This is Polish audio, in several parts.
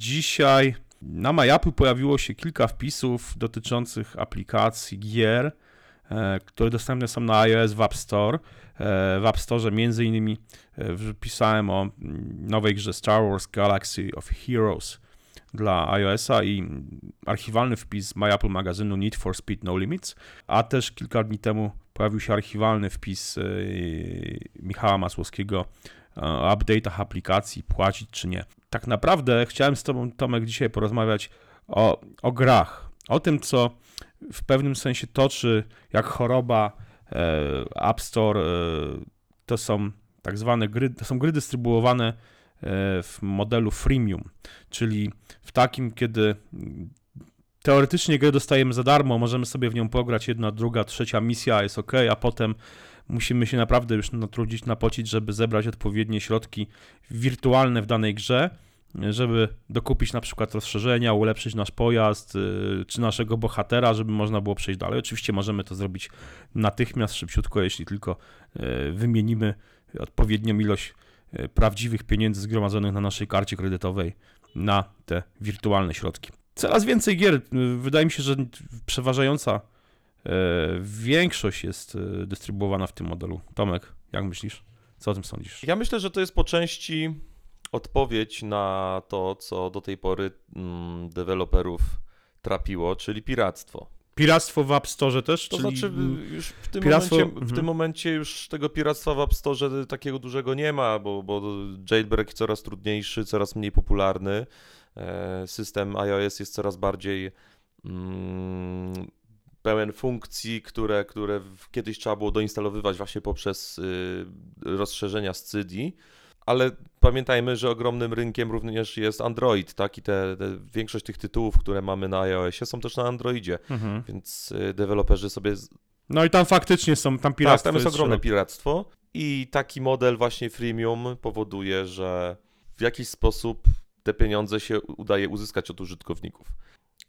dzisiaj na MyApple pojawiło się kilka wpisów dotyczących aplikacji gier, e, które dostępne są na iOS w App Store. E, w App Store między innymi e, pisałem o nowej grze Star Wars Galaxy of Heroes dla iOS-a i archiwalny wpis MyApple magazynu Need for Speed No Limits, a też kilka dni temu pojawił się archiwalny wpis Michała Masłowskiego update'ach aplikacji, płacić czy nie. Tak naprawdę chciałem z Tobą, Tomek, dzisiaj porozmawiać o, o grach, o tym, co w pewnym sensie toczy jak choroba e, App Store. E, to są tak zwane gry, to są gry dystrybuowane e, w modelu freemium, czyli w takim, kiedy teoretycznie grę dostajemy za darmo, możemy sobie w nią pograć, jedna, druga, trzecia misja jest ok, a potem musimy się naprawdę już natrudzić, napocić, żeby zebrać odpowiednie środki wirtualne w danej grze, żeby dokupić na przykład rozszerzenia, ulepszyć nasz pojazd y, czy naszego bohatera, żeby można było przejść dalej. Oczywiście możemy to zrobić natychmiast, szybciutko, jeśli tylko y, wymienimy odpowiednią ilość y, prawdziwych pieniędzy zgromadzonych na naszej karcie kredytowej na te wirtualne środki. Coraz więcej gier, wydaje mi się, że przeważająca większość jest e, dystrybuowana w tym modelu. Tomek, jak myślisz? Co o tym sądzisz? Ja myślę, że to jest po części odpowiedź na to, co do tej pory mm, deweloperów trapiło, czyli piractwo. Piractwo w App Store też? To czyli... znaczy już w tym, piractwo... momencie, w mhm. tym momencie już tego piractwa w App Store takiego dużego nie ma, bo, bo jailbreak coraz trudniejszy, coraz mniej popularny. E, system iOS jest coraz bardziej mm, pełen funkcji, które, które kiedyś trzeba było doinstalowywać właśnie poprzez y, rozszerzenia z CD, ale pamiętajmy, że ogromnym rynkiem również jest Android, tak? I te, te większość tych tytułów, które mamy na iOSie są też na Androidzie, mhm. więc y, deweloperzy sobie... No i tam faktycznie są, tam piractwo Tak, tam jest, jest ogromne piractwo i taki model właśnie freemium powoduje, że w jakiś sposób te pieniądze się udaje uzyskać od użytkowników.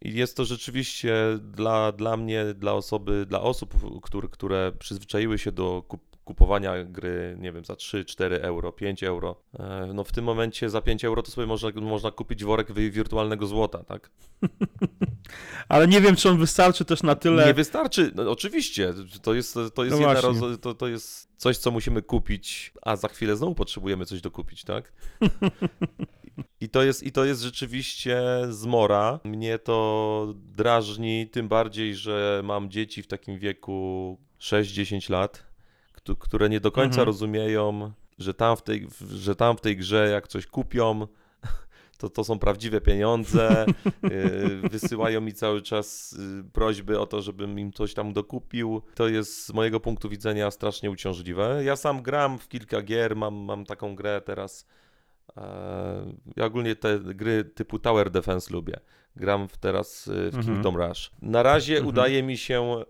I jest to rzeczywiście dla, dla mnie, dla osoby, dla osób, które, które przyzwyczaiły się do kupowania gry, nie wiem, za 3, 4 euro, 5 euro. E, no w tym momencie za 5 euro to sobie można, można kupić worek wirtualnego złota, tak? Ale nie wiem, czy on wystarczy też na tyle. Nie wystarczy, no, oczywiście. To jest, to, jest no roz... to, to jest coś, co musimy kupić, a za chwilę znowu potrzebujemy coś dokupić, tak? I to, jest, I to jest rzeczywiście zmora. Mnie to drażni, tym bardziej, że mam dzieci w takim wieku 6-10 lat, które nie do końca mhm. rozumieją, że tam, w tej, że tam w tej grze, jak coś kupią, to, to są prawdziwe pieniądze. Y, wysyłają mi cały czas y, prośby o to, żebym im coś tam dokupił. To jest z mojego punktu widzenia strasznie uciążliwe. Ja sam gram w kilka gier, mam, mam taką grę teraz ja ogólnie te gry typu Tower Defense lubię. Gram teraz y, w mhm. Kingdom Rush. Na razie mhm. udaje mi się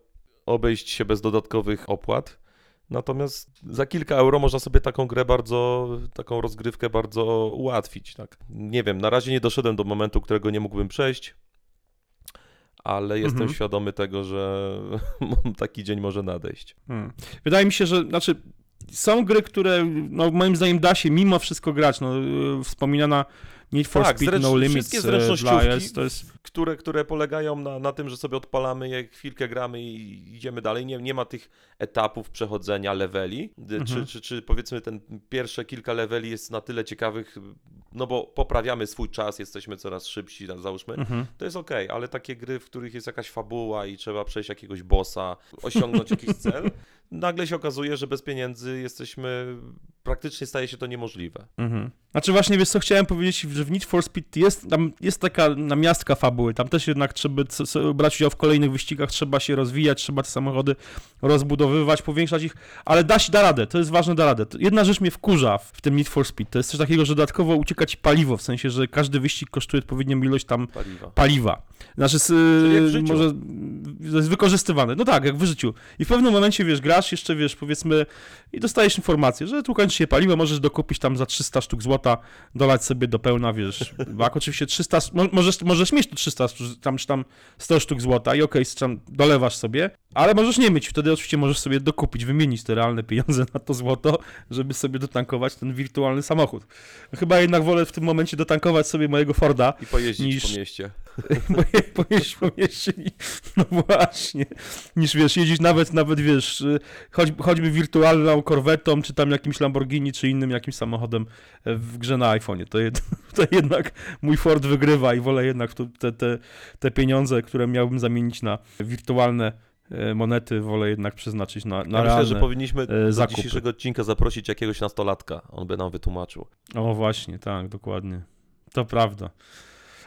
obejść się bez dodatkowych opłat. Natomiast za kilka euro można sobie taką grę bardzo, taką rozgrywkę bardzo ułatwić. Tak. Nie wiem, na razie nie doszedłem do momentu, którego nie mógłbym przejść, ale jestem mhm. świadomy tego, że taki dzień może nadejść. Hmm. Wydaje mi się, że znaczy są gry, które no, moim zdaniem da się mimo wszystko grać. No, y, wspominana Need for tak, Speed No Limits wszystkie y, zręcznościówki, to jest... które, które polegają na, na tym, że sobie odpalamy je, chwilkę gramy i idziemy dalej. Nie, nie ma tych etapów przechodzenia leveli, mhm. czy, czy, czy powiedzmy ten pierwsze kilka leveli jest na tyle ciekawych, no bo poprawiamy swój czas, jesteśmy coraz szybsi, załóżmy, mhm. to jest ok, ale takie gry, w których jest jakaś fabuła i trzeba przejść jakiegoś bossa, osiągnąć jakiś cel, nagle się okazuje, że bez pieniędzy jesteśmy, praktycznie staje się to niemożliwe. Mhm. Znaczy właśnie, wiesz co, chciałem powiedzieć, że w Need for Speed jest, tam jest taka namiastka fabuły, tam też jednak trzeba brać udział w kolejnych wyścigach, trzeba się rozwijać, trzeba te samochody rozbudowywać, powiększać ich, ale da się, da radę, to jest ważne, da radę. Jedna rzecz mnie wkurza w tym Need for Speed, to jest coś takiego, że dodatkowo ucieka ci paliwo, w sensie, że każdy wyścig kosztuje odpowiednią ilość tam paliwa. paliwa. Znaczy, może jest wykorzystywane. No tak, jak w życiu. I w pewnym momencie, wiesz, grasz jeszcze, wiesz, powiedzmy i dostajesz informację, że tu kończy się paliwo, możesz dokupić tam za 300 sztuk złota, dolać sobie do pełna, wiesz, jak oczywiście 300, możesz, możesz mieć tu 300 tam, czy tam 100 sztuk złota i okej, okay, dolewasz sobie, ale możesz nie mieć, wtedy oczywiście możesz sobie dokupić, wymienić te realne pieniądze na to złoto, żeby sobie dotankować ten wirtualny samochód. Chyba jednak wolę w tym momencie dotankować sobie mojego Forda. I pojeździć niż... po mieście. Pojeździć po mieście i... No właśnie. Niż wiesz, jeździć nawet, nawet wiesz, choć, choćby wirtualną korwetą, czy tam jakimś Lamborghini, czy innym jakimś samochodem w grze na iPhone'ie. To, jed... to jednak mój Ford wygrywa i wolę jednak te, te, te pieniądze, które miałbym zamienić na wirtualne E, monety wolę jednak przeznaczyć na, na ja Myślę, że powinniśmy e, do zakupy. dzisiejszego odcinka zaprosić jakiegoś nastolatka. On by nam wytłumaczył. O właśnie, tak, dokładnie. To prawda.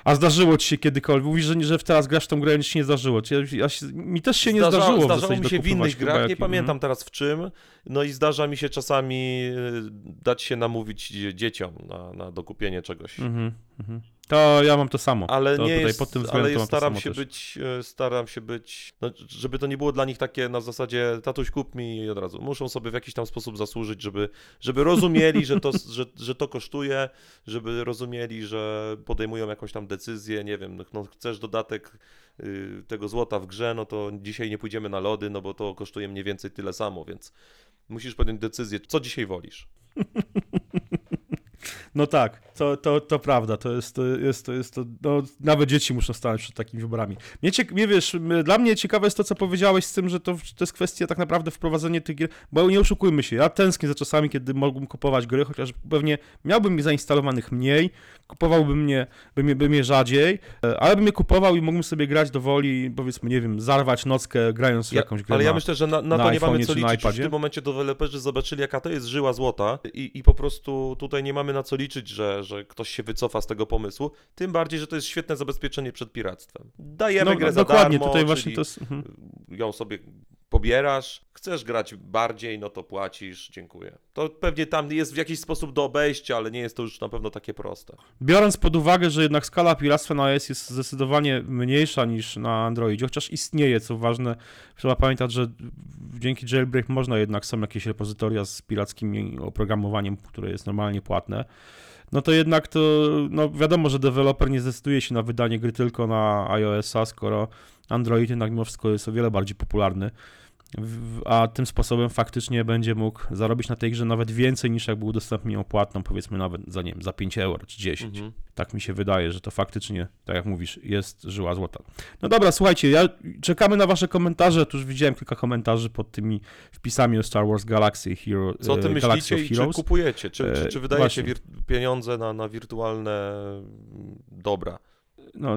A zdarzyło ci się kiedykolwiek? Mówisz, że, że teraz grasz w tą grę, nic się nie zdarzyło. Ja, ja się, mi też się nie Zdarza, zdarzyło. Zdarzało mi się w innych grach, jak... nie pamiętam teraz w czym. No i zdarza mi się czasami y, dać się namówić dzieciom na, na dokupienie czegoś. Mhm, mhm. To ja mam to samo. Ale to nie jest, pod tym ale staram się też. być, e, staram się być, no, żeby to nie było dla nich takie na zasadzie tatuś kup mi i od razu. Muszą sobie w jakiś tam sposób zasłużyć, żeby, żeby rozumieli, że, to, że, że to kosztuje, żeby rozumieli, że podejmują jakąś tam decyzję, nie wiem, no, chcesz dodatek y, tego złota w grze, no to dzisiaj nie pójdziemy na lody, no bo to kosztuje mniej więcej tyle samo, więc musisz podjąć decyzję, co dzisiaj wolisz. No tak, to, to, to prawda, to jest, to jest, to jest to, no, nawet dzieci muszą stanąć przed takimi wyborami. Mnie, ciek- mnie wiesz, dla mnie ciekawe jest to, co powiedziałeś z tym, że to, to jest kwestia tak naprawdę wprowadzenia tych gier, bo nie oszukujmy się, ja tęsknię za czasami, kiedy mógłbym kupować gry, chociaż pewnie miałbym zainstalowanych mniej, kupowałbym mnie, bym je, bym je rzadziej, e, ale bym je kupował i mógłbym sobie grać do woli, powiedzmy, nie wiem, zarwać nockę grając w ja, jakąś grę Ale na, ja myślę, że na, na, na to nie mamy co liczyć. W tym momencie deweloperzy zobaczyli, jaka to jest żyła złota i, i po prostu tutaj nie mamy na co liczyć, że, że ktoś się wycofa z tego pomysłu, tym bardziej, że to jest świetne zabezpieczenie przed piractwem. Dajemy no, grę za dokładnie, darmo, tutaj właśnie to jest... Mhm. ją sobie pobierasz, chcesz grać bardziej, no to płacisz, dziękuję. To pewnie tam jest w jakiś sposób do obejścia, ale nie jest to już na pewno takie proste. Biorąc pod uwagę, że jednak skala piractwa na iOS jest zdecydowanie mniejsza niż na Androidzie, chociaż istnieje, co ważne, trzeba pamiętać, że dzięki jailbreak można jednak, są jakieś repozytoria z pirackim oprogramowaniem, które jest normalnie płatne no to jednak to, no wiadomo, że deweloper nie zdecyduje się na wydanie gry tylko na iOS-a, skoro Android jednak mimo wszystko jest o wiele bardziej popularny a tym sposobem faktycznie będzie mógł zarobić na tej grze nawet więcej niż jakby udostępnił ją płatną, powiedzmy nawet za, nie wiem, za 5 euro czy 10. Mhm. Tak mi się wydaje, że to faktycznie, tak jak mówisz, jest żyła złota. No dobra, słuchajcie, ja, czekamy na wasze komentarze, tu już widziałem kilka komentarzy pod tymi wpisami o Star Wars Galaxy Hero, Co o tym e, myślicie i czy kupujecie? Czy, czy, czy wydajecie pieniądze na, na wirtualne dobra? No,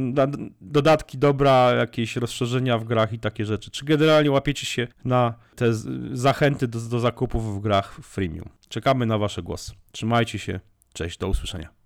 dodatki dobra, jakieś rozszerzenia w grach i takie rzeczy. Czy generalnie łapiecie się na te zachęty do, do zakupów w grach freemium? Czekamy na wasze głosy. Trzymajcie się. Cześć, do usłyszenia.